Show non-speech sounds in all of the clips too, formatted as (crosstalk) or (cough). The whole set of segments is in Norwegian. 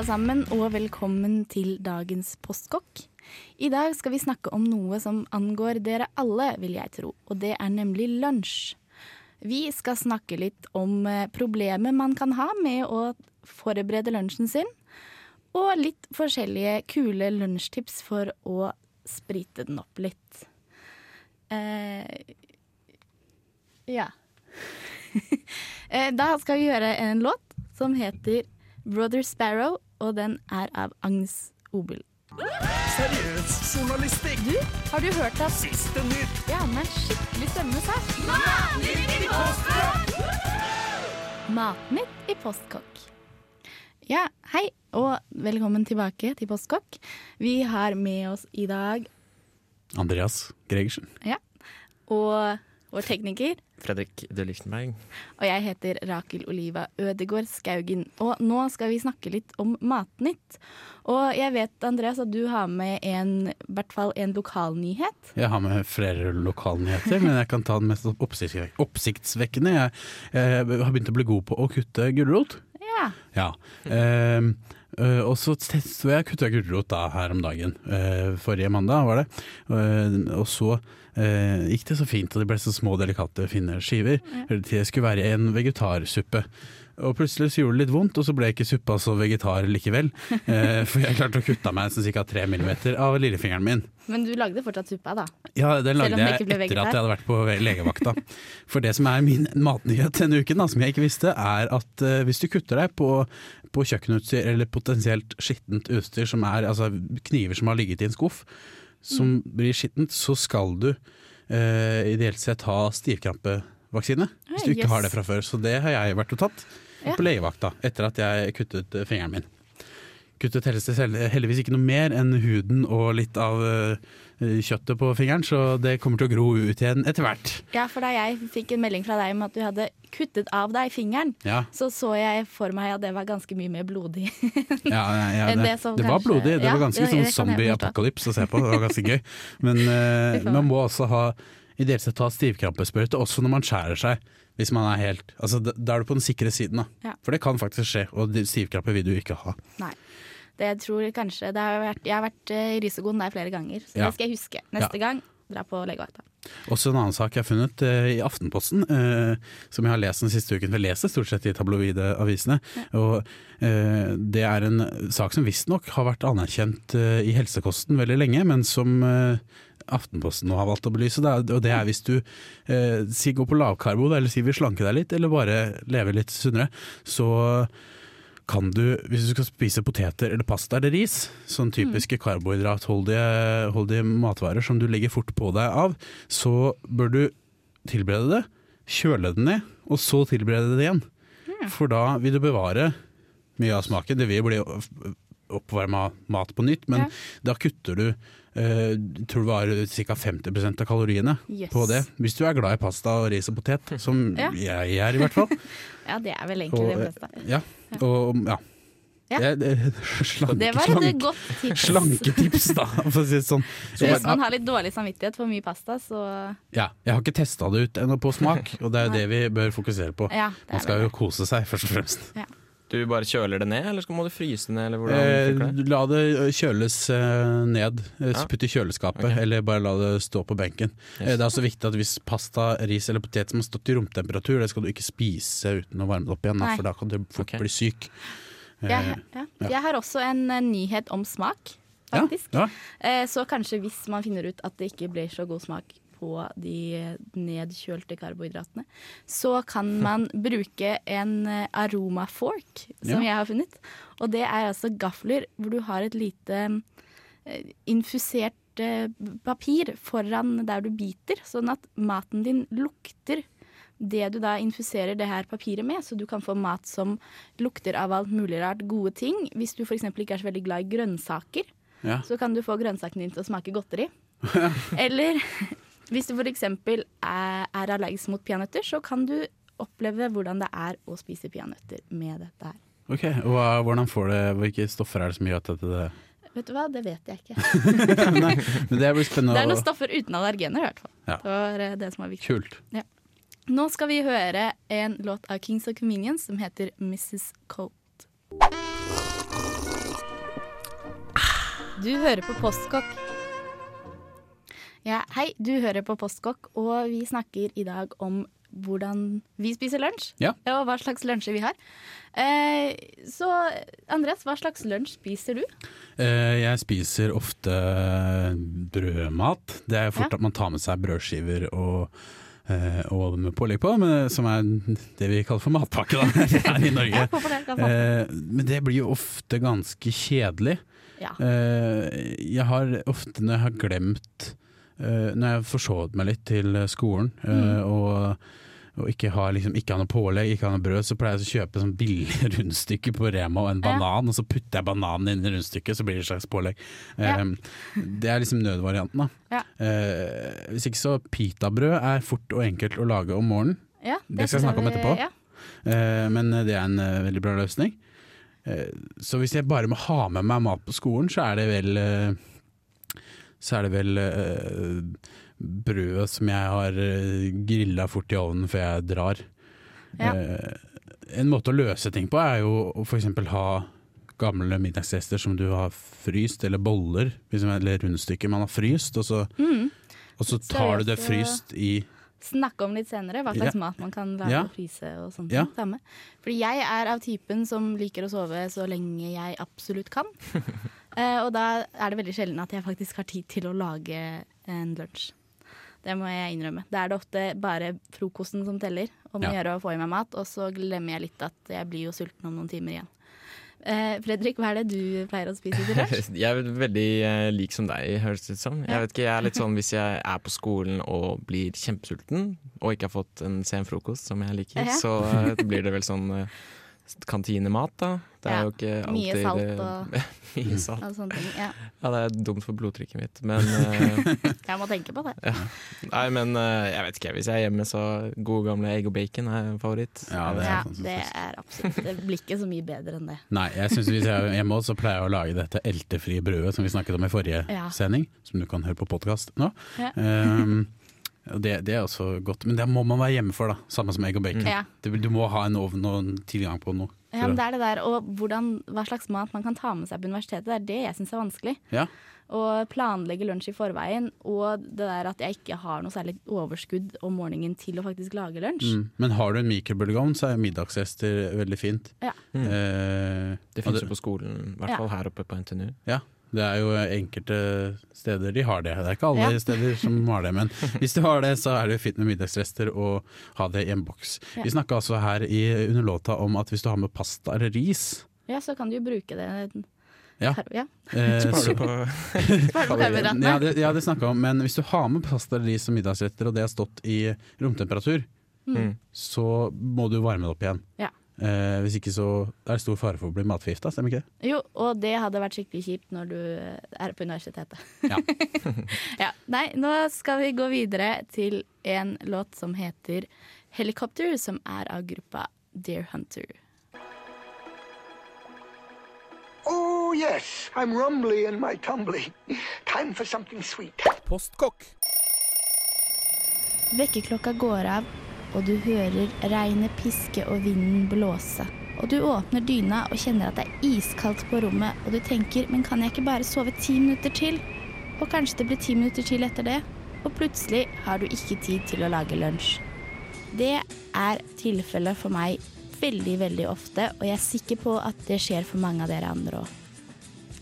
Alle sammen, og velkommen til dagens postkokk. I dag skal vi snakke om noe som angår dere alle, vil jeg tro, og det er nemlig lunsj. Vi skal snakke litt om eh, problemet man kan ha med å forberede lunsjen sin, og litt forskjellige kule lunsjtips for å sprite den opp litt. Eh, ja. (laughs) Eh, da skal vi gjøre en låt som heter Brother Sparrow, og den er av Agnes Obel. Seriøs journalistikk. Du, har du hørt at Siste nytt. Ja, med er skikkelig stemme seg. Matnytt i Postkokk. Ja, hei, og velkommen tilbake til Postkokk. Vi har med oss i dag Andreas Gregersen. Ja, og vår tekniker. Fredrik de Lichtenberg. Og jeg heter Rakel Oliva Ødegård Skaugen. Og nå skal vi snakke litt om Matnytt. Og jeg vet, Andreas, at du har med en, i hvert fall en lokalnyhet. Jeg har med flere lokalnyheter, men jeg kan ta den mest oppsiktsvekkende. Jeg, jeg har begynt å bli god på å kutte gulrot. Ja. Ja. Ehm, øh, og så testa jeg kutta gulrot da her om dagen. uh, forrige mandag var det. Uh, og så gikk det så fint, og det ble så små, delikate, fine skiver. Til det skulle være en vegetarsuppe. Og plutselig så gjorde det litt vondt, og så ble ikke suppa så vegetar likevel. (laughs) For jeg klarte å kutte meg sånn ca. tre millimeter av lillefingeren min. Men du lagde fortsatt suppa, da. Ja, den lagde jeg etter vegetar? at jeg hadde vært på legevakta. For det som er min matnyhet denne uken, da, som jeg ikke visste, er at hvis du kutter deg på, på kjøkkenutstyr eller potensielt skittent utstyr, som er altså kniver som har ligget i en skuff, som Mm. blir skittent, så skal du uh, ideelt sett ha stivkrampevaksine. Hvis du ikke ikke har det fra før. Så det har jeg vært og tatt Ja. på legevakta etter at jeg kuttet eh, fingeren min. Kuttet heldigvis ikke noe mer enn huden og litt av eh, kjøttet på fingeren, så det kommer til å gro ut igjen etter hvert. Ja, for da jeg fikk en melding fra deg om at du hadde kuttet av deg fingeren, Ja, så så jeg for meg at det var ganske mye mer blodig. ja, ja (laughs) det, det det var blodig. Det var ganske sånn zombie-apokalypse å se på. Det var ganske gøy. (laughs) Men uh, man må også ha ideelt sett ta stivkrampesprøyte også når man skjærer seg. Hvis man er helt Altså, da er du på den sikre siden, da. Ja. For det kan faktisk skje, og stivkrampe vil du ikke ha. Nei. Det jeg tror kanskje det har vært, Jeg har vært eh, i risikoen der flere ganger, så Ja. det skal jeg huske. Neste gang dra på legevakta. Også en annen sak jeg har funnet eh, i Aftenposten, eh, som jeg har lest den siste uken. For jeg leser stort sett i tabloide avisene. Og eh, det er en sak som visstnok har vært anerkjent eh, i helsekosten veldig lenge, men som eh, Aftenposten nå har valgt å belyse. Det er, og det er hvis du eh, si går på lavkarbo, eller si vil slanke deg litt, eller bare leve litt sunnere, så kan du, hvis du skal spise poteter eller pasta eller ris, sånn typiske karbohydratholdige matvarer som du legger fort på deg av, så bør du tilberede det, kjøle det ned, og så tilberede det igjen. For da vil du bevare mye av smaken. Det vil bli oppvarma mat på nytt, men Ja. da kutter du Uh, tror det var ca. 50 av kaloriene Yes. på det. Hvis du er glad i pasta og ris og potet, som (laughs) Ja. jeg er i hvert fall. (laughs) Ja, det er vel egentlig Og, de fleste. ja, og ja. Ja. Det, det, (laughs) slanke, Det var et slanke, godt tips. slanketips, da, for å si det sånn. Så hvis man har litt dårlig samvittighet for mye pasta, så Ja, jeg har ikke testa det ut ennå på smak, og det er jo det vi bør fokusere på. ja. Man skal jo kose seg, først og fremst. Du bare kjøler det ned, eller må du fryse det ned? Eller hvordan Eh, det? la det kjøles eh, ned, eh, Ja. putt i kjøleskapet, okay. eller bare la det stå på benken. Yes. Eh, Det er også viktig at hvis pasta, ris eller potet som har stått i romtemperatur, det skal du ikke spise uten å varme det opp igjen, da, Nei. for da kan du fort okay. bli syk. Eh, Jeg, ja. ja. jeg har også en eh, nyhet om smak, ja, faktisk. Ja, Eh, Så kanskje hvis man finner ut at det ikke blir så god smak på de nedkjølte karbohydratene, så kan man (laughs) bruke en eh, aromafork, som Ja. jeg har funnet. Og det er altså gafler hvor du har et lite eh, infusert eh, papir foran der du biter, sånn at maten din lukter det du da infuserer det her papiret med, så du kan få mat som lukter av alt mulig rart, gode ting. Hvis du f.eks. ikke er så veldig glad i grønnsaker, Ja. så kan du få grønnsakene dine til å smake godteri. (laughs) Eller hvis du f.eks. Er, er allergisk mot peanøtter, så kan du oppleve hvordan det er å spise peanøtter med dette her. Ok, og hvordan får det, Hvilke stoffer er det som gjør at dette Vet du hva, det vet jeg ikke. (laughs) Nei, men Det blir spennende. Det er noen stoffer uten allergener, i hvert fall. Ja. Det var eh, det som var viktig. Kult. Nå skal vi høre en låt av Kings of Convenience som heter Mrs. Colt. Du hører på Postkokk. Ja, hei, du hører på Postkokk, og vi snakker i dag om hvordan vi spiser lunsj. Ja. Og hva slags lunsjer vi har. Eh, så Andreas, hva slags lunsj spiser du? Eh, Jeg spiser ofte brødmat. Det er fort Ja. at man tar med seg brødskiver og, eh, og med pålegg på, men, som er det vi kaller for matpakke da, (laughs) her i Norge. Eh, Men det blir jo ofte ganske kjedelig. Ja. Eh, Jeg har ofte når jeg har glemt eh, Når jeg har forsovet meg litt til skolen eh, Mm. og, og ikke har, liksom, ikke har noe pålegg, ikke har noe brød, så pleier jeg å kjøpe sånn billig (laughs) rundstykke på Rema og en Ja. banan, og så putter jeg bananen inn i rundstykket, så blir det et slags pålegg. Ja. Det er liksom nødvarianten, da. Ja. Hvis ikke så pitabrød er fort og enkelt å lage om morgenen. Ja, det skal jeg snakke om etterpå. Ja. Men det er en veldig bra løsning. Så hvis jeg bare må ha med meg mat på skolen, så er det vel Så er det vel eh, brødet som jeg har uh, grilla fort i ovnen før jeg drar. Ja. Uh, en måte å løse ting på er jo å f.eks. ha gamle middagsgjester som du har fryst, eller boller, eller rundstykker man har fryst, og så, Mm. og så tar du det fryst i snakke om litt senere hva slags mat man kan lage Ja. og fryse og sånt. Ja. Fordi jeg er av typen som liker å sove så lenge jeg absolutt kan. (laughs) Eh, og da er det veldig sjelden at jeg faktisk har tid til å lage en lunsj. Det må jeg innrømme. Da er det ofte bare frokosten som teller, om å Ja. gjøre å få i meg mat, og så glemmer jeg litt at jeg blir jo sulten om noen timer igjen. Eh, Fredrik, hva er det du pleier å spise til lunsj? (laughs) Jeg er veldig eh, lik som deg, høres det ut som. Jeg vet ikke, jeg er litt sånn (laughs) hvis jeg er på skolen og blir kjempesulten, og ikke har fått en sen frokost som jeg liker, Ja. så eh, blir det vel sånn kantinemat, da. Det er Ja, jo ikke alltid (laughs) mye salt og- Mye salt. Og sånne ting. Ja, Ja, det er dumt for blodtrykket mitt, men eh, (laughs) jeg må tenke på det. Nei, men eh, jeg vet ikke. Hvis jeg er hjemme, så gode gamle egg og bacon er en favoritt. Ja, det er Ja, det er absolutt Det blir ikke så mye bedre enn det. (laughs) Nei, jeg synes hvis jeg er hjemme også, så pleier jeg å lage dette eltefrie brødet som vi snakket om i forrige Ja. sending, som du kan høre på podkast nå. Ja. Um, det, det er også godt, men det må man være hjemme for, da. Samme som egg og bacon. Ja. Det, du må ha en ovn og en tilgang på noe. Ja, men det er det der, og hvordan, hva slags mat man kan ta med seg på universitetet, det er det jeg syns er vanskelig. Ja. Å planlegge lunsj i forveien, og det der at jeg ikke har noe særlig overskudd om morgenen til å faktisk lage lunsj. Mm. Men har du en mikrobølgeovn, så er middagsgjester veldig fint. Ja. Mm. Eh, Det fins finnes jo på skolen, i hvert Ja. fall her oppe på NTNU. Ja, det er jo enkelte steder de har det. Det er ikke alle Ja. steder som har det, men hvis du har det, så er det jo fint med middagsrester og ha det i en boks. Ja. Vi snakka altså her i, under låta om at hvis du har med pasta eller ris Ja, så kan du jo bruke det. Ja. ja. eh, (laughs) Sparer du på karbohydratene. ja, det, ja, det snakket jeg om, men hvis du har med pasta eller ris som middagsretter, og det har stått i romtemperatur, Mm. så må du varme det opp igjen. Ja. Eh, hvis ikke så er det stor fare for å bli matforgifta, stemmer ikke det? Jo, og det hadde vært skikkelig kjipt når du er på universitetet. Ja. (laughs) ja. Nei, nå skal vi gå videre til en låt som heter 'Helicopter', som er av gruppa Deer Hunter. Oh, yes, I'm rumbly in my tumbly. Time for something sweet. Postkokk. Vekkerklokka går av, og du hører regnet piske og vinden blåse. Og du åpner dyna og kjenner at det er iskaldt på rommet, og du tenker 'men kan jeg ikke bare sove ti minutter til?' Og kanskje det blir ti minutter til etter det, og plutselig har du ikke tid til å lage lunsj. Det er tilfellet for meg veldig, veldig ofte, og jeg er sikker på at det skjer for mange av dere andre òg.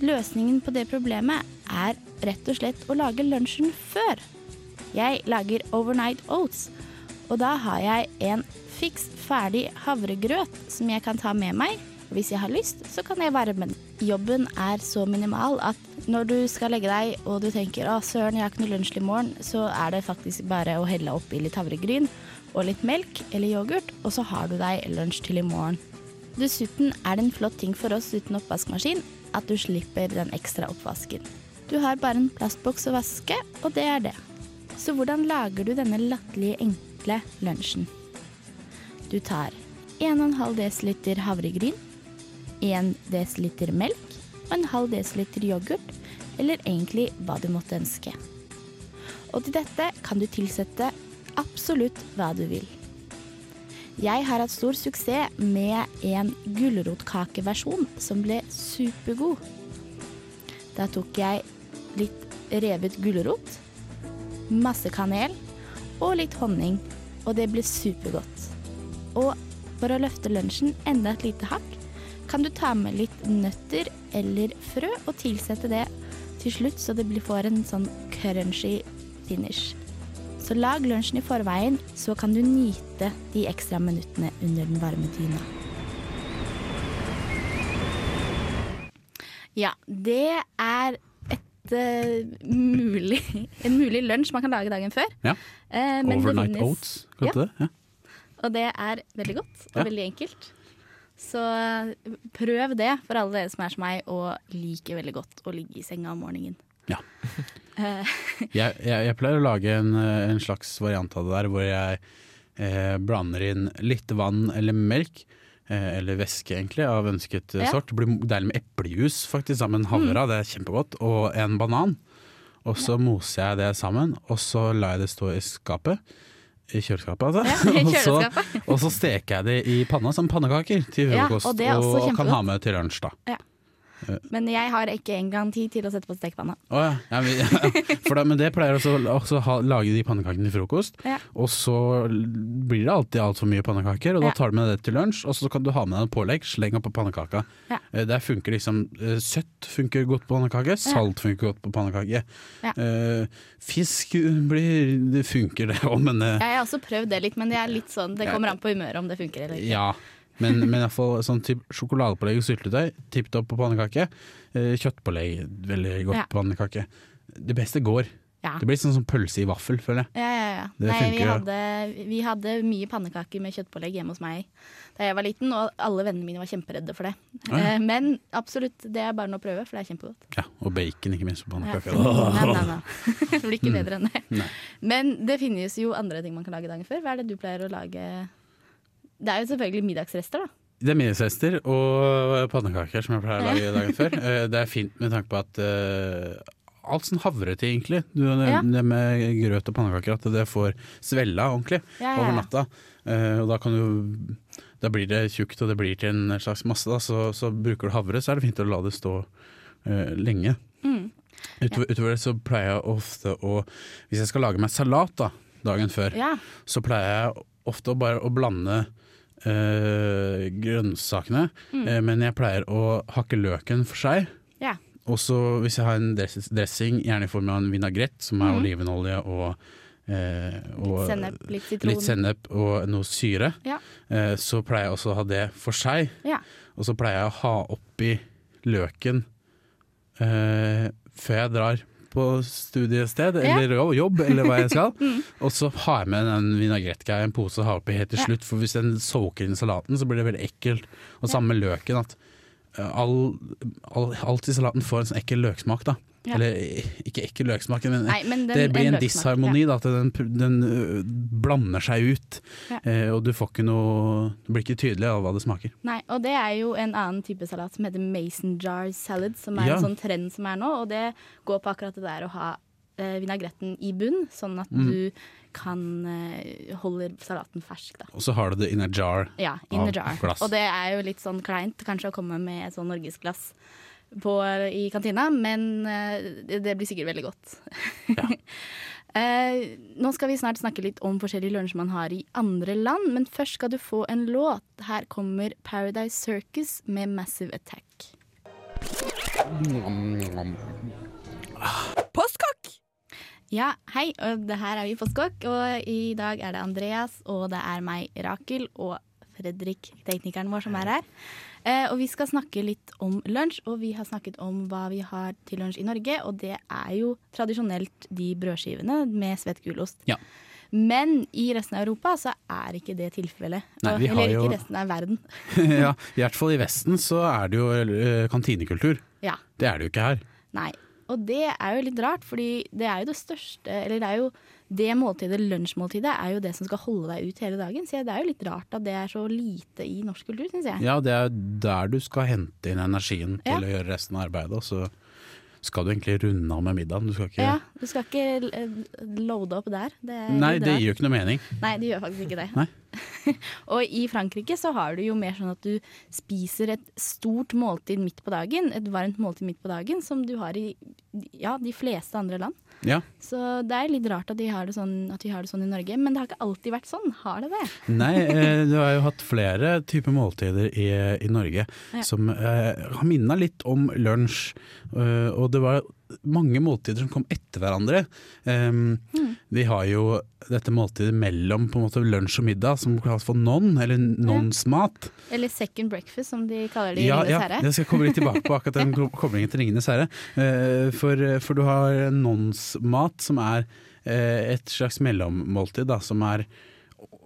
Løsningen på det problemet er rett og slett å lage lunsjen før. Jeg lager overnight oats, og da har jeg en fiks ferdig havregrøt som jeg kan ta med meg. Hvis jeg har lyst, så kan jeg varme den. Jobben er så minimal at når du skal legge deg og du tenker å søren, jeg har ikke noe lunsj i morgen, så er det faktisk bare å helle oppi litt havregryn og litt melk eller yoghurt, og så har du deg lunsj til i morgen. Dessuten er det en flott ting for oss uten oppvaskmaskin at du slipper den ekstra oppvasken. Du har bare en plastboks å vaske, og det er det. Så hvordan lager du denne latterlige, enkle lunsjen? Du tar 1,5 dl havregryn, 1 dl melk og en halv desiliter yoghurt, eller egentlig hva du måtte ønske. Og til dette kan du tilsette absolutt hva du vil. Jeg har hatt stor suksess med en gulrotkakeversjon som ble supergod. Da tok jeg litt revet gulrot, masse kanel og litt honning, og det blir supergodt. Og for å løfte lunsjen enda et lite hakk, kan du ta med litt nøtter eller frø og tilsette det til slutt, så det blir- får en sånn crunchy finish. Så lag lunsjen i forveien, så kan du nyte de ekstra minuttene under den varme dyna. Ja, det er et eh, mulig, (laughs) en mulig lunsj man kan lage dagen før. Ja. Uh, men Overnight finnes- oats, kalte det? Ja. og det er veldig godt og Ja. veldig enkelt. Så eh, prøv det for alle dere som er som meg og liker veldig godt å ligge i senga om morgenen. Ja. (laughs) Jeg, jeg, jeg pleier å lage en, en slags variant av det der, hvor jeg eh, blander inn litt vann eller melk, eller væske egentlig, av ønsket eh, Ja. sort. Det blir deilig med eplejus faktisk, sammen med havra, Mm. det er kjempegodt, og en banan. Og så moser jeg det sammen, og så lar jeg det stå i skapet. I kjøleskapet, altså. Ja, i (laughs) og, så, og så steker jeg det i panna som pannekaker til Ja, frokost, og og kan ha med til lunsj, da. Men jeg har ikke engang tid til å sette på stekepanna. Oh, ja. ja, men, (laughs) for da, men det pleier også ha, lage de pannekakene til frokost, Ja. og så blir det alltid altfor mye pannekaker, og da Ja. tar du med det til lunsj, og så kan du ha med deg en pålegg, sleng opp på pannekaka. Ja. Eh, Der funker liksom eh, Søtt funker godt på pannekake, salt funker godt på pannekake. Ja. Eh, fisk blir Det funker det òg, men Jeg har også prøvd det litt, men det er litt sånn, det kommer an på humøret om det funker eller ikke. ja. Men, men iallfall sånn sjokoladepålegg og syltetøy, tipp topp på pannekake. Eh, Kjøttpålegg, veldig godt Ja. på pannekake. Det beste går. Ja. Det blir sånn som pølse i vaffel, føler jeg. Ja, ja, ja. Det Nei, vi hadde, vi hadde mye pannekaker med kjøttpålegg hjemme hos meg da jeg var liten, og alle vennene mine var kjemperedde for det. Ja, ja. Eh, Men absolutt, det er bare noe å prøve, for det er kjempegodt. Ja, og bacon, ikke minst, på Ja. Nei, nei, nei. (laughs) (laughs) Det blir ikke bedre enn det. Nei. Men det finnes jo andre ting man kan lage dagen før. Hva er det du pleier å lage? Det er jo selvfølgelig middagsrester, da. Det er middagsrester og pannekaker som jeg pleier å lage dagen før. Eh, Det er fint med tanke på at uh, alt sånn havreting, egentlig. Du, det, Ja. det med grøt og pannekaker, at det får svella ordentlig Ja, ja, over natta. Uh, og da kan du Da blir det tjukt, og det blir til en slags masse. Da. Så, så bruker du havre, så er det fint å la det stå uh, lenge. Mm. Utover, utover det så pleier jeg ofte å Hvis jeg skal lage meg salat da, dagen før, så pleier jeg ofte å bare å blande eh, grønnsakene, eh, men jeg pleier å hakke løken for seg. ja. Og så hvis jeg har en dress dressing, gjerne i form av en vinagrett, som er mm. olivenolje og, eh, og Litt sennep, litt litt sennep og noe syre, Ja. eh, så pleier jeg også å ha det for seg. Ja. Og så pleier jeg å ha oppi løken eh, før jeg drar på studiested eller ja. jobb, eller hva jeg skal. (laughs) Og så har jeg med den vinagrettgreia i en pose og har oppi helt til slutt. For hvis den soaker inn i salaten, så blir det veldig ekkelt. Og samme med løken. At eh, all, all, alt i salaten får en sånn ekkel løksmak, da. Ja. Eller eh, ikke ekkel løksmak, men, Nei, men den- det blir en, en disharmoni. Ja. at den, den uh, blander seg ut. Ja. uh, og du får ikke noe Det blir ikke tydelig av hva det smaker. Nei, og det er jo en annen type salat som heter mason jar salad, som er en sånn trend som er nå, og det går på akkurat det der å ha uh, vinagretten i bunn, sånn at Mm. du kan eh, holde salaten fersk, da. Og så har du det in a jar. Ja, in Av a jar. glass. Og det er jo litt sånn kleint kanskje å komme med et sånn norgesglass på, i kantina, men eh, det, blir sikkert veldig godt. (laughs) Eh, nå skal vi snart snakke litt om forskjellige lunsjer man har i andre land, men først skal du få en låt. Her kommer Paradise Circus med Massive Attack. Postkokk! Ja, hei, og det her er vi Postkokk. Og i dag er det Andreas, og det er meg, Rakel, og Fredrik, teknikeren vår, som er her. Eh, og vi skal snakke litt om lunsj, og vi har snakket om hva vi har til lunsj i Norge, og det er jo tradisjonelt de brødskivene med svett gulost. Ja. Men i resten av Europa så er ikke det tilfellet. Nei, vi har Eller jo- ikke i resten av verden. (laughs) (laughs) ja, I hvert fall i Vesten så er det jo eh, kantinekultur. Ja, Det er det jo ikke her. nei. Og det er jo litt rart, fordi det er jo det største Eller det er jo det måltidet, lunsjmåltidet, er jo det som skal holde deg ut hele dagen. Så det er jo litt rart at det er så lite i norsk kultur, syns jeg. Ja, det er der du skal hente inn energien til Ja. å gjøre resten av arbeidet. Så skal du egentlig runde av med middagen. Du skal ikke Ja, Du skal ikke loade opp der. Det Nei, det gir jo ikke noe mening. Nei, det gjør faktisk ikke det. (laughs) Og i Frankrike så har du jo mer sånn at du spiser et stort måltid midt på dagen, et varmt måltid midt på dagen, som du har i ja, de fleste andre land. Ja. Så det er litt rart at, de har det sånn, at vi har det sånn i Norge, men det har ikke alltid vært sånn. Har det det? Nei, eh, du har jo hatt flere typer måltider i, i Norge Ja. som eh, har minna litt om lunsj. Uh, og det var mange måltider som kom etter hverandre. Um, Mm. Vi har jo dette måltidet mellom på en måte lunsj og middag som kalles for non, eller nons mat. Eller second breakfast, som de kaller det i Ja, Ringenes ja, herre. jeg skal komme litt tilbake på akkurat den (laughs) ko- koblingen til Ringenes herre. Uh, For, for du har nonsmat, som er uh, et slags mellommåltid, da, som er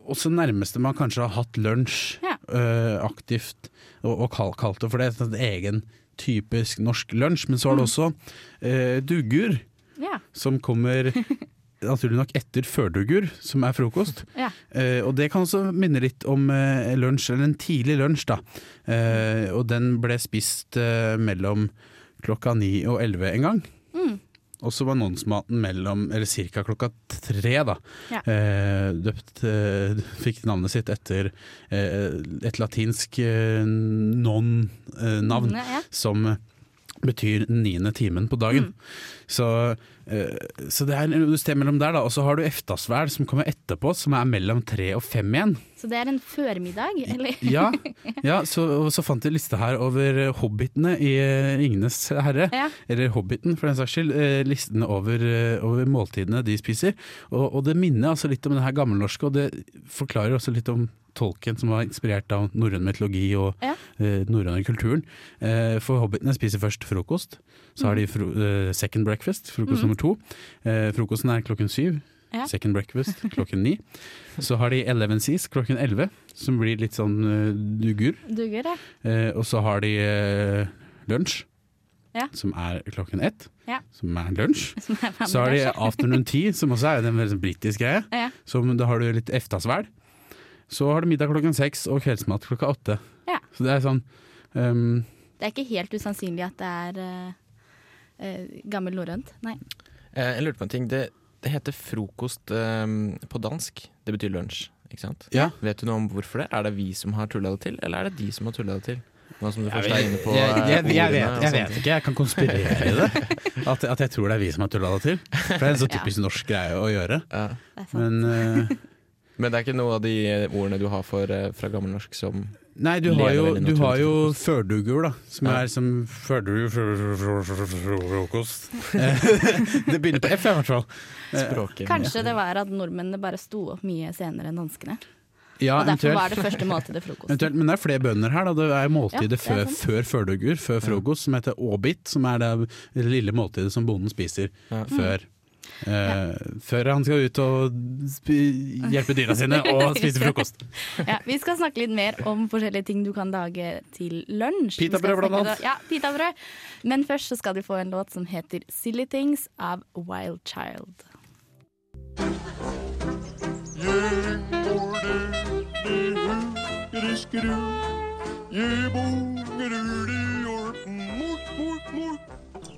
også nærmeste man kanskje har hatt lunsj Ja. uh, aktivt og, og kal- kalt det for det. Et egen typisk norsk lunsj. Men så har du også eh, duggur, yeah. som kommer (laughs) naturlig nok etter førduggur, som er frokost. Yeah. Eh, og det kan også minne litt om eh, lunsj, eller en tidlig lunsj, da. Eh, og den ble spist eh, mellom klokka ni og elleve en gang. Mm. Og så var annonsematen mellom, eller ca. klokka tre, da. Ja. Eh, døpt eh, Fikk navnet sitt etter eh, et latinsk eh, non-navn, Ja, ja. som betyr den niende timen på dagen. Mm. Så, eh, så det er et sted mellom der, da. Og så har du eftasvæl som kommer etterpå, som er mellom tre og fem igjen. Så det er en førmiddag, eller? (laughs) Ja, (laughs) ja så, og så fant jeg liste her over hobbitene i eh, Ringenes herre. Ja. Eller Hobbiten, for den saks skyld. Eh, listene over, eh, over måltidene de spiser. Og, og det minner altså litt om det her gammelnorske, og det forklarer også litt om tolken som var inspirert av norrøn mytologi og Ja. Uh, norrøne kulturen. Uh, for hobbitene spiser først frokost. Så har de fro uh, second breakfast, frokost mm. nummer to. Frokosten er klokken syv. Ja. Second breakfast klokken ni. Så har de eleven seas klokken elleve, som blir litt sånn dugur. Duger, ja. Og så har de lunsj, Ja. som er klokken ett. Ja. Som er lunsj. (laughs) Så har de afternoon tea, som også er en veldig sånn britisk greie. Som da har du litt eftasvæl. Så har du middag klokken seks og kveldsmat klokka åtte. Ja. Så det er sånn um, Det er ikke helt usannsynlig at det er uh, eh, gammel norrønt. Nei. Eh, Jeg lurte på en ting. Det, det heter frokost um, på dansk. Det betyr lunsj, ikke sant? Ja. Vet du noe om hvorfor det? Er det vi som har tulla det til, eller er det de som har tulla det til? Nå som du jeg, først er inne på jeg, jeg, jeg, vet, jeg vet ikke, jeg kan konspirere i det. (laughs) At, at jeg tror det er vi som har tulla det til. For det er en så (laughs) Ja. typisk norsk greie å gjøre. Men eh, (laughs) Men det er ikke noe av de ordene du har for, eh, fra gammelnorsk som Nei, du har jo, du har jo førdugur, da. Som Ja. er som førdugur fro- fro- fro- fro- fro- frokost. Eh, (laughs) det begynner på F, i hvert fall. Eh, språket Kanskje det var at nordmennene bare sto opp mye senere enn danskene. Ja, og derfor var det første måltidet frokost. Eventuelt, men det er flere bønder her. Da. Det er Ja, det er før, førdugur, før frokost, som heter åbit. Som er det lille måltidet som bonden spiser Ja. før, eh, før han skal ut og hjelpe dyra sine og (laughs) spise frokost. Ja, vi skal snakke litt mer om forskjellige ting du kan lage til lunsj. Pitabrød, blant annet. Ja, pitabrød. Men først så skal du få en låt som heter 'Silly Things' av Wild Child.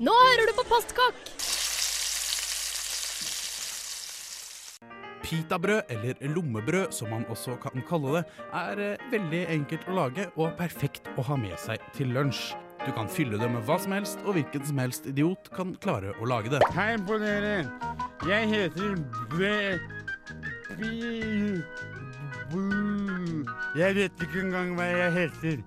Nå hører du på Postkokk! Pitabrød, eller lommebrød som man også kan kalle det, er eh, veldig enkelt å lage og perfekt å ha med seg til lunsj. Du kan fylle det med hva som helst, og hvilken som helst idiot kan klare å lage det. Hei på dere. Jeg heter Bø... Jeg vet ikke engang hva jeg heter.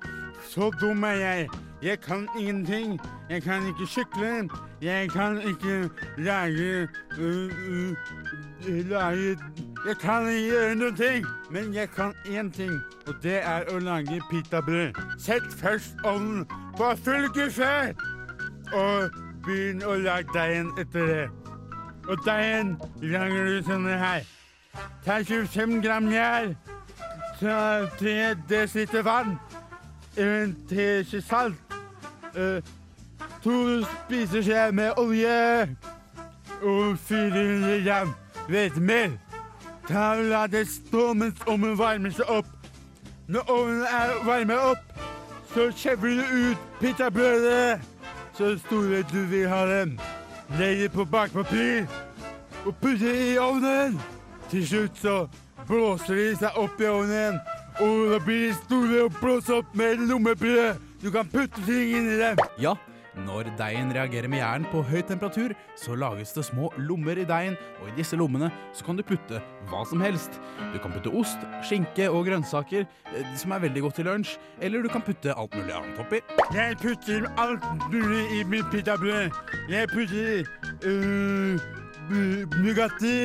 Så dum er jeg. Jeg kan ingenting. Jeg kan ikke sykle. Jeg kan ikke lage uh, øh, Lage Jeg kan ikke gjøre noen ting. Men jeg kan én ting, og det er å lage pitabrød. Sett først ovnen på full guffe, og begynn å lage deigen etter det. Og deigen lager du sånn her. Ta 25 gram gjær. Ta 3 dl vann. En teskje salt. Eh, to spiseskjeer med olje. Og 400 gram hvetemel. Ta og La det stå mens ovnen varmer seg opp. Når ovnen er varmet opp, så kjevler du ut pitabrødet så store du vil ha dem. Legg det på bakpapir og putt det i ovnen. Til slutt så blåser de seg opp i ovnen, og da blir de store og blåser opp med lommebrød. Du kan putte ting inni dem. Ja, når deigen reagerer med jern på høy temperatur, så lages det små lommer i deigen, og i disse lommene så kan du putte hva som helst. Du kan putte ost, skinke og grønnsaker, eh, som er veldig godt til lunsj, eller du kan putte alt mulig annet oppi. Jeg putter alt mulig i mitt pitabrød. Jeg putter øh, Nugatti.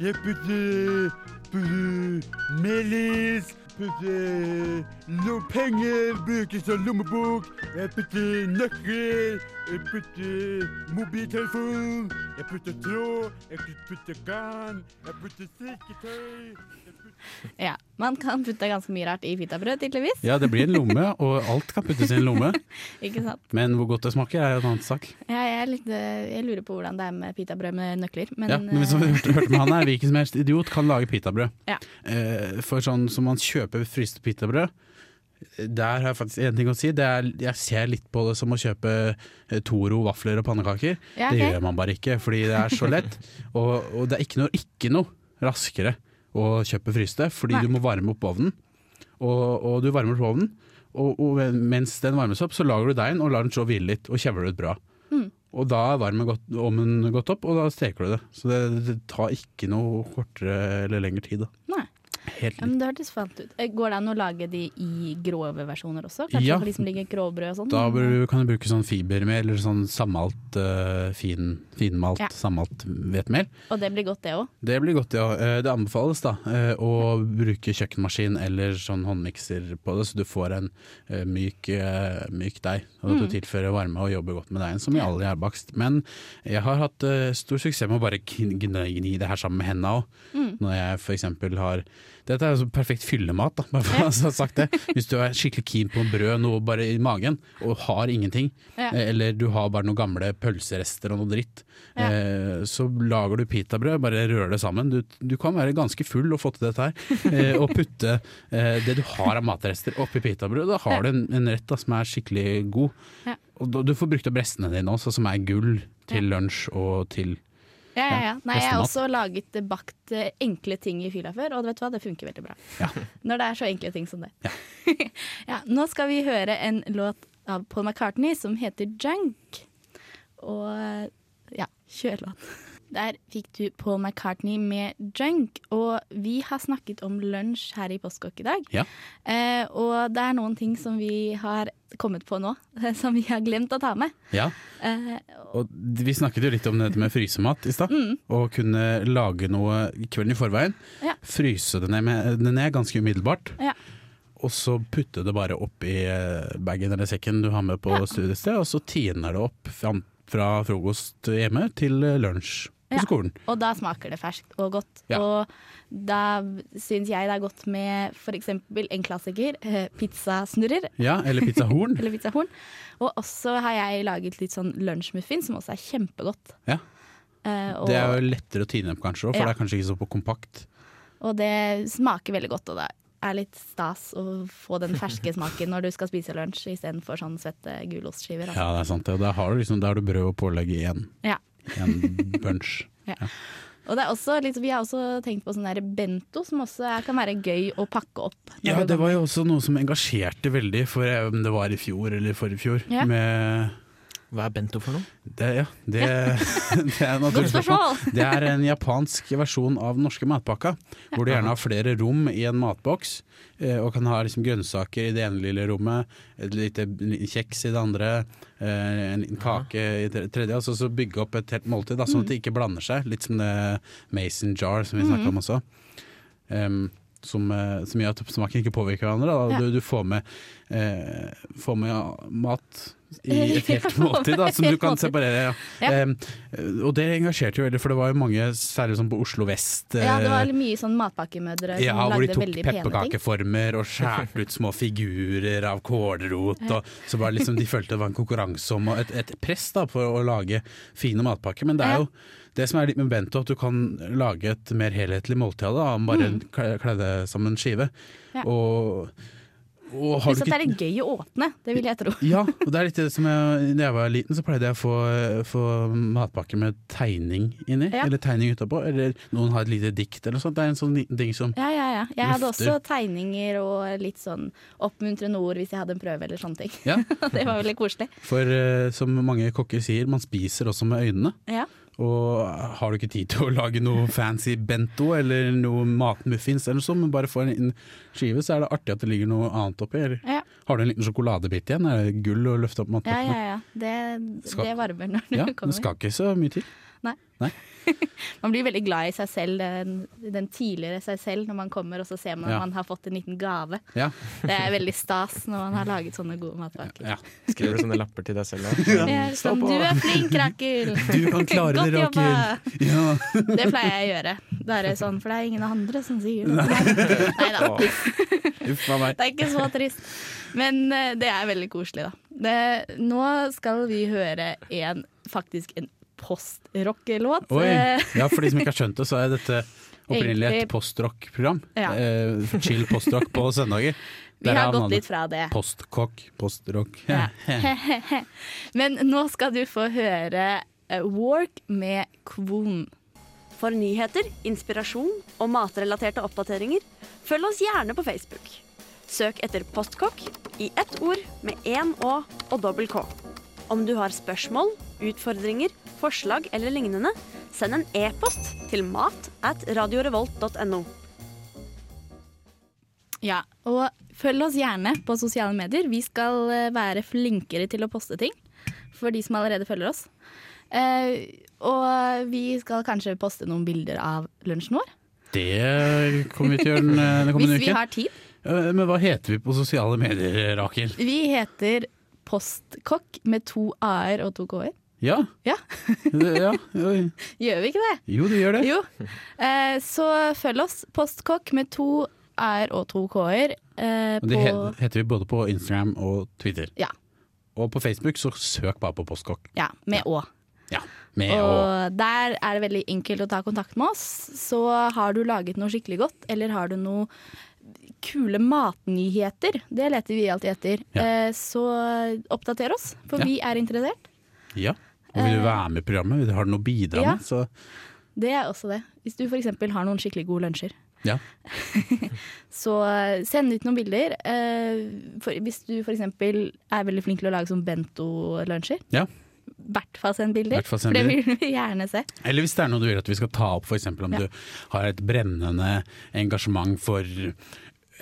Jeg putter, putter melis. Putter no penger, brukes som lommebok. Jeg putter nøkler. Jeg putter mobiltelefon. Jeg putter tråd. Jeg putter garn. Jeg putter strikketøy. (laughs) Ja, Man kan putte ganske mye rart i pitabrød, tydeligvis. Ja, det blir en lomme, (laughs) og alt kan puttes i en lomme. Ikke sant? Men hvor godt det smaker, er jo en annen sak. Ja, jeg, er litt, eh, jeg lurer på hvordan det er med pitabrød med nøkler. Men, ja, men som vi eh, hørte, hørte med han her, hvilken som helst idiot kan lage pitabrød. Ja. Eh, for sånn som man kjøper fryste pitabrød, der har jeg faktisk en ting å si. Det er, jeg ser litt på det som å kjøpe Toro vafler og pannekaker. Ja, Det gjør man bare ikke, fordi det er så lett. (laughs) og, og det er ikke noe, ikke noe raskere å kjøpe fryste, fordi Nei. du må varme opp ovnen. Og, og du varmer opp ovnen, og, og mens den varmes opp, så lager du deigen og lar den og hvile litt, og kjevler ut bra. Mm. Og da er varmen godt, ovnen gått opp, og da steker du det. Så det, det tar ikke noe kortere eller lengre tid. Da. Nei. Helt Ja, men det hørtes fant ut. Eh, Går det an å lage de i grove versjoner også? Kanskje Ja. for de som liker grovbrød og sånn? Da du, kan du bruke sånn fibermel eller sånn sammalt, uh, fin, finmalt, Ja. sammalt hvetemel. Og det blir godt, det òg. Det blir godt, ja. Eh, Det anbefales da eh, å bruke kjøkkenmaskin eller sånn håndmikser på det, så du får en eh, myk, eh, myk deig. Og at du tilfører varme og jobber godt med deigen, som i all gjærbakst. Men jeg har hatt eh, stor suksess med å bare gni, det her sammen med hendene òg. Når jeg f.eks. har Dette er jo så perfekt fyllemat, da, bare for å ha sagt det. Hvis du er skikkelig keen på noe brød, noe bare i magen, og har ingenting, Ja. eh, eller du har bare noen gamle pølserester og noe dritt, Ja. eh, så lager du pitabrød, bare rører det sammen. Du, du kan være ganske full og få til dette her, eh, og putte eh, det du har av matrester oppi pitabrød. Da har du en, en rett da, som er skikkelig god. Ja. Og du får brukt opp restene dine også, som er gull til lunsj og til Ja, ja, ja. Nei, jeg har også laget eh, bakt eh, enkle ting i fylla før, og vet du hva, det funker veldig bra. Ja. (laughs) Når det er så enkle ting som det. (laughs) Ja. nå skal vi høre en låt av Paul McCartney som heter 'Junk'. Og ja, kjør låt. Der fikk du Paul McCartney med 'Junk', og vi har snakket om lunsj her i Postkokk i dag. Ja. Eh, og det er noen ting som vi har kommet på nå, (laughs) som vi har glemt å ta med. Ja. Eh, Og vi snakket jo litt om dette med frysemat i stad. Å kunne lage noe kvelden i forveien. Ja. Fryse det ned, med, det ned ganske umiddelbart. Ja. Og så putte det bare oppi eh, bagen eller sekken du har med på studiested, og så tiner det opp fra, fra frokost hjemme til eh, lunsj på Ja. skolen. Og da smaker det ferskt og godt. Ja. Og da syns jeg det er godt med f.eks. en klassiker, eh, pizzasnurrer. Ja, eller pizzahorn. (laughs) Eller pizzahorn. Og også har jeg laget litt sånn lunsjmuffins, som også er kjempegodt. Ja. Uh, Det er jo lettere å tine opp kanskje, for Ja. det er kanskje ikke så på kompakt. og det smaker veldig godt, og det er litt stas å få den ferske smaken når du skal spise lunsj, istedenfor sånn svette gulostskiver. Altså. Ja, det er sant. Da har du, liksom, har du brød og pålegg igjen. Ja. En bunch. (laughs) Og det er også liksom, vi har også tenkt på sånn der bento, som også er, kan være gøy å pakke opp. Ja, det var jo også noe som engasjerte veldig, for eh, om det var i fjor eller forrige fjor. Ja. Med Hva er bento for noe? det, ja, det, (laughs) det er naturlig Godt spørsmål! Det er en japansk versjon av den norske matpakka, hvor du gjerne har flere rom i en matboks, eh, og kan ha liksom grønnsaker i det ene lille rommet, et lite kjeks i det andre, eh, en liten kake i det tredje, og så, så bygge opp et helt måltid, da, sånn at det ikke blander seg. Litt som det mason jar som vi snakka om også. Um, som, eh, som gjør at smaken ikke påvirker hverandre. Da. Du, du får med, eh, får med mat i et (laughs) helt måltid, da, som du kan separere. Ja. Ja. Em, og det engasjerte jo veldig, for det var jo mange, særlig sånn på Oslo vest Ja, det var eh, mye sånn matpakkemødre som ja, hvor de lagde tok veldig pene ting. pepperkakeformer og skjærte ut små figurer av kålrot. Og så var liksom, de følte det var en konkurranse om og et, et press da, for å lage fine matpakker. Men det er jo det som er litt med bento, at du kan lage et mer helhetlig måltid av det, bare Mm. kle kle det som en skive. Og, og har Hvis at det er gøy å åpne, det vil jeg tro. ja, og det er litt det som jeg, Da jeg var liten, så pleide jeg å få, få matpakke med tegning inni, Ja. eller tegning utapå. Eller noen har et lite dikt eller noe sånt. Det er en sånn liten ting som Ja, ja, ja. Jeg hadde Løfter. også tegninger og litt sånn oppmuntrende ord hvis jeg hadde en prøve eller sånne ting. Ja, (laughs) det var veldig koselig. For eh, som mange kokker sier, man spiser også med øynene. Ja. Og har du ikke tid til å lage noe fancy bento eller noe matmuffins eller sånn, men bare få en liten skive, så er det artig at det ligger noe annet oppi. Eller Ja. har du en liten sjokoladebit igjen? Er det gull å løfte opp Ja, ja, ja. Det, det varmer når du Ja, det skal ikke så mye til. (laughs) Man blir veldig glad i seg selv, den, den tidligere seg selv, når man kommer og så ser man Ja. at man har fått en liten gave. Ja, (laughs) Det er veldig stas når man har laget sånne gode matpakker. ja. Skriver du sånne lapper til deg selv òg? (laughs) Sånn, du er flink, Rakel! Du kan klare det! Rakel! Ja. Det pleier jeg å gjøre. Da er det sånn, For det er ingen andre som sier det. Nei da. Uff a meg. Det er ikke så trist. Men eh, det er veldig koselig, da. Det, nå skal vi høre en, faktisk en postrock-låt. Eh, Ja, for de som ikke har skjønt det, så er dette opprinnelig et postrock-program. Ja. Eh, chill postrock på (laughs) søndager. Vi har gått litt fra det. Postkokk, postrock. Ja. (laughs) Men nå skal du få høre eh, Work med Kvon. For nyheter, inspirasjon og matrelaterte oppdateringer, følg oss gjerne på Facebook. Søk etter Postkokk i ett ord med én Å og dobbel K. Om du har spørsmål, utfordringer, forslag eller lignende, send en e-post til mat at radiorevolt.no. Ja, og følg oss gjerne på sosiale medier. Vi skal eh, være flinkere til å poste ting for de som allerede følger oss. Eh, og vi skal kanskje poste noen bilder av lunsjen vår. Det kommer vi til å gjøre den, kommende den Hvis vi har tid. Eh, Men hva heter vi på sosiale medier, Rakel? Vi heter Postkokk med to a-er og to k-er. Ja. Ja. Ja. (laughs) Gjør vi ikke det? Jo, du gjør det. Jo. Eh, så følg oss. Postkokk med to a-er og to k-er. Eh, det på heter vi både på Instagram og Twitter. Ja. Og på Facebook så søk bare på Postkokk. Ja, med å. Ja. Med å Og der er det veldig enkelt å ta kontakt med oss. Så har du laget noe skikkelig godt, eller har du noe kule matnyheter, det leter vi alltid etter, Ja. eh, så oppdater oss, for Ja. vi er interessert. Ja. Og vil du være med i programmet? Har du noe å bidra Eh, Ja. med? Så Det er også det. Hvis du f.eks. har noen skikkelig gode lunsjer, ja. (laughs) så eh, send ut noen bilder. Eh, hvis du f.eks. er veldig flink til å lage sånn bento-lunsjer, Ja. hvert fall send bilder. For det vil vi gjerne se. Eller hvis det er noe du vil at vi skal ta opp, f.eks. om Ja. du har et brennende engasjement for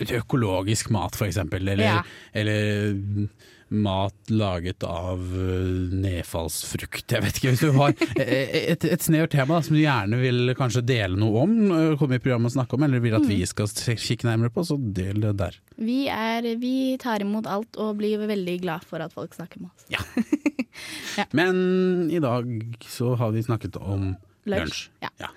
økologisk mat, f.eks. Eller, Ja. eller mat laget av øh, nedfallsfrukt. Jeg vet ikke, hvis du har et, et snevert tema da, som du gjerne vil kanskje dele noe om, øh, komme i programmet og snakke om, eller vil at Mm. vi skal kikke nærmere på, så del det der. Vi, er, vi tar imot alt og blir veldig glad for at folk snakker med oss. Ja, (laughs) Men i dag så har vi snakket om lunsj. Ja. Ja.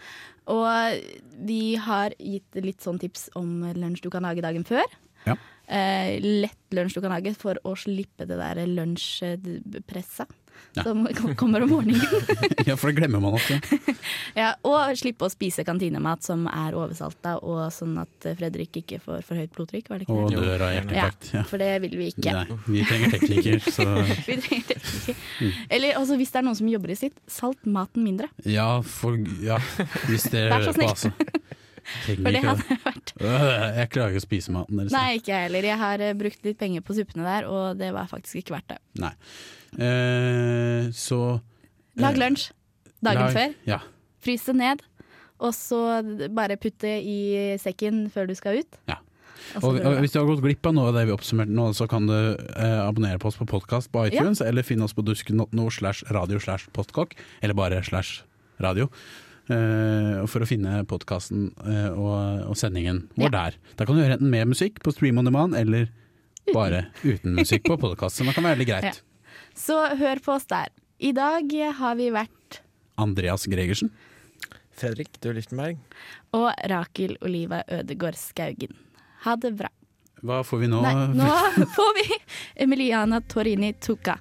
Og vi har gitt litt sånn tips om lunsj du kan lage dagen før. Ja. Eh, lett lunsj du kan lage for å slippe det der lunsjpresset Ja. som kommer om morgenen. (laughs) ja, for det glemmer man ofte. (laughs) ja, og slippe å spise kantinemat som er oversalta, og sånn at Fredrik ikke får for høyt blodtrykk. Var det ikke Og? Dør av hjerteinfarkt. Ja. for det vil vi ikke. Nei, vi trenger teknikker, (laughs) så Vi trenger teknikker. Eller også hvis det er noen som jobber i sitt, salt maten mindre. Ja, for, ja hvis det Vær så på, altså. For det hadde vært Jeg klarer ikke å spise maten deres. Nei, ikke jeg heller. Jeg har eh, brukt litt penger på suppene der, og det var faktisk ikke verdt det. Nei. Eh, så Lag eh, lunsj dagen lag- før. Ja. Frys det ned, og så bare putt det i sekken før du skal ut. Ja. Og Og, hvis du har gått glipp av noe av det vi oppsummerte nå, så kan du eh, abonnere på oss på podkast på iTunes, eller finne oss på dusken.no slash radio slash postkokk, eller bare slash radio. Eh, for å finne podkasten og, og sendingen vår der. Da kan du høre enten med musikk på Stream on Demand, eller bare uten musikk på podkast. Så det kan være veldig greit. (laughs) Så hør på oss der. I dag har vi vært Andreas Gregersen. Fredrik Døe Lichtenberg. og Rakel Oliva Ødegård Skaugen. Ha det bra. Hva får vi nå? Nei, nå (laughs) får vi Emiliana Torini Tuca.